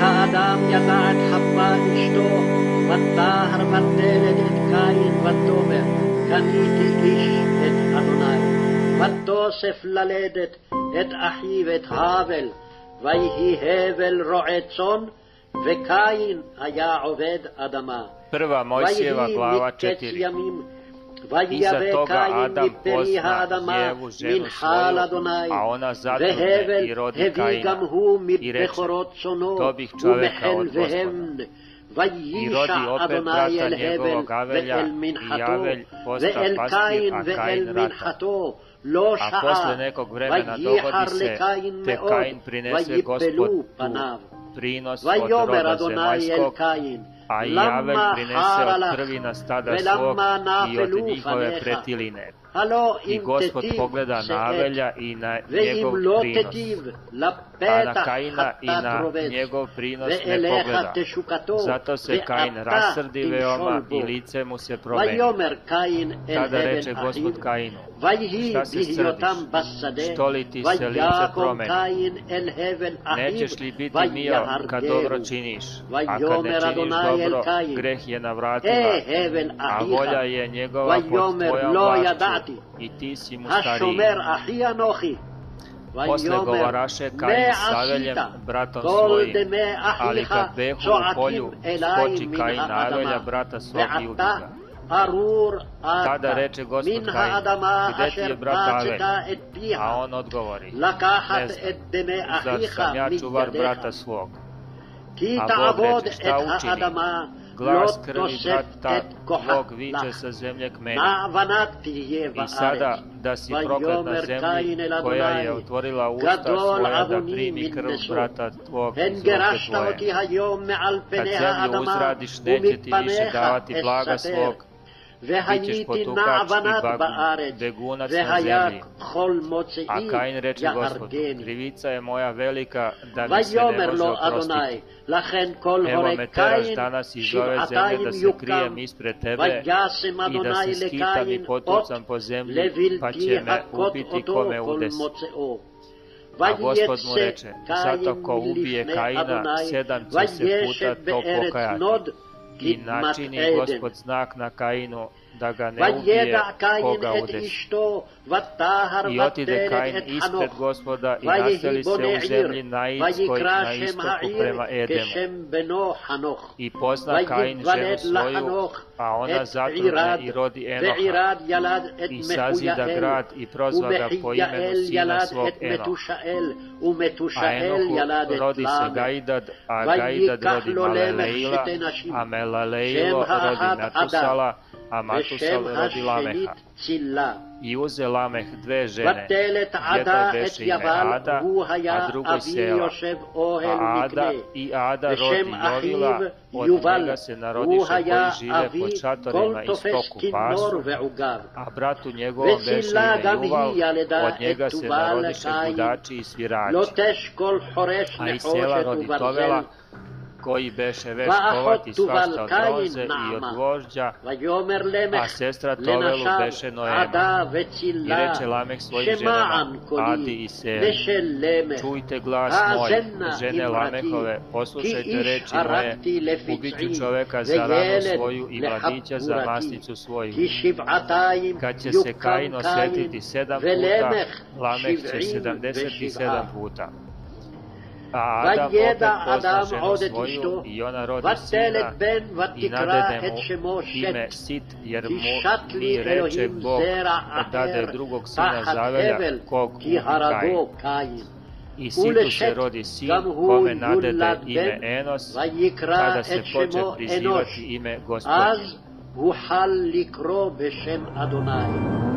והאדם ידע את חווה אשתו, ותהר ותלד את קין ותאמר, קניתי איש את אדוני. ותוסף ללדת את אחיו את האבל, ויהי הבל רועה צאן, וקין היה עובד אדמה. Prva Mojsijeva glava מקץ 4. Iza toga Adam pozna Jevu ženu svoju, a ona zatrudne i rodi Kaina. I reče, dobih čoveka od gospoda. I rodi opet brata njegovog Avelja i Avelj posta pastir, a Kain rata. A posle nekog vremena dogodi se, te Kain prinese gospod tu prinos od roda zemaljskog, a i Javel prineseo krvi na stada svog i od njihove pretiline. I gospod pogleda na Avelja i na njegov prinos, a na Kaina i na njegov prinos ne pogleda. Zato se Kain rasrdi veoma i lice mu se promeni. Tada reče gospod Kainu, šta se srdiš, što li ti se lice promeni? Nećeš li biti mio kad dobro činiš, a kad ne činiš dobro, greh je na vratima, a volja je njegova pod tvojom vlašću i ti si mu stariji. Posle govaraše Kain Saveljem, bratom svojim, ali kad behu u polju, skoči Kain Avelja, brata svog i ubiga. Tada reče gospod Kain, gde ti je brat Avelj? A on odgovori, ne znam, zar sam ja čuvar brata svog? A Bog reče, šta učinim? glas krvi brata tvog viče sa zemlje kmena. I sada da si proklet na zemlji koja je otvorila usta svoja da primi krv brata tvog iz tvoje. Kad zemlju uzradiš neće ti više davati blaga svog, Bit potukač i bagnjen, begunac na zemlji. A Kain reče gospodu, krivica je moja velika, da mi se ne može oprostiti. Evo me teraš danas iz ove zemlje da se krijem ispred tebe i da se skitam i potucam po zemlji, pa će me ubiti kome udesi. A gospod mu reče, zato ko ubije Kaina, sedam će se puta to pokajati i načini gospod znak na Kainu da ga ne ubije koga udeš. I otide Kain ispred gospoda i nastali se u zemlji Naidskoj na istoku prema Edemu. I pozna Kain ženu svoju, a ona zatrudne i rodi Enoha. I sazida grad i prozva ga po imenu sina svog Enoha. A Enohu rodi se Gajdad, a Gajdad rodi Malaleila, a Melaleilo rodi Natusala, a Matusav rodi Lameha. I uze Lameh dve žene, jedna beše ime Ada, a drugo Sela. A Ada i Ada rodi Jovila, od njega se narodiše koji žive po čatorima i stoku pasu, a bratu njegovom beše ime Juval, od njega se narodiše budači i svirači. A i Sela rodi Tovela, koji beše veš kovati svašta od roze i od gvožđa, a sestra Tovelu beše Noema. I reče Lamek svojim ženama, Adi i Sel, čujte glas moj, žene Lamekove, poslušajte reči moje, ubiću čoveka za ranu svoju i mladića za masnicu svoju. Kad će se Kain osjetiti sedam puta, Lamek će sedamdeset i sedam puta. A Adam opet וידע pozna אדם ženu עוד את svoju אשתו i ona rodi ותלת sina בן i ותקרא nadede את mu שמו ime שת Sit, jer כי mu שת mi לי reče אלוהים Bog זרע da dade אחר drugog sina תחת zavelja הבל kog כי ubi Kain. הרגו קין I Situ se ולשת rodi sin גם הוא kome nadede יולד ime בן Enos, ויקרא kada את se poče שמו prizivati אנוש ime אז gospodnje. הוחל לקרוא בשם אדוני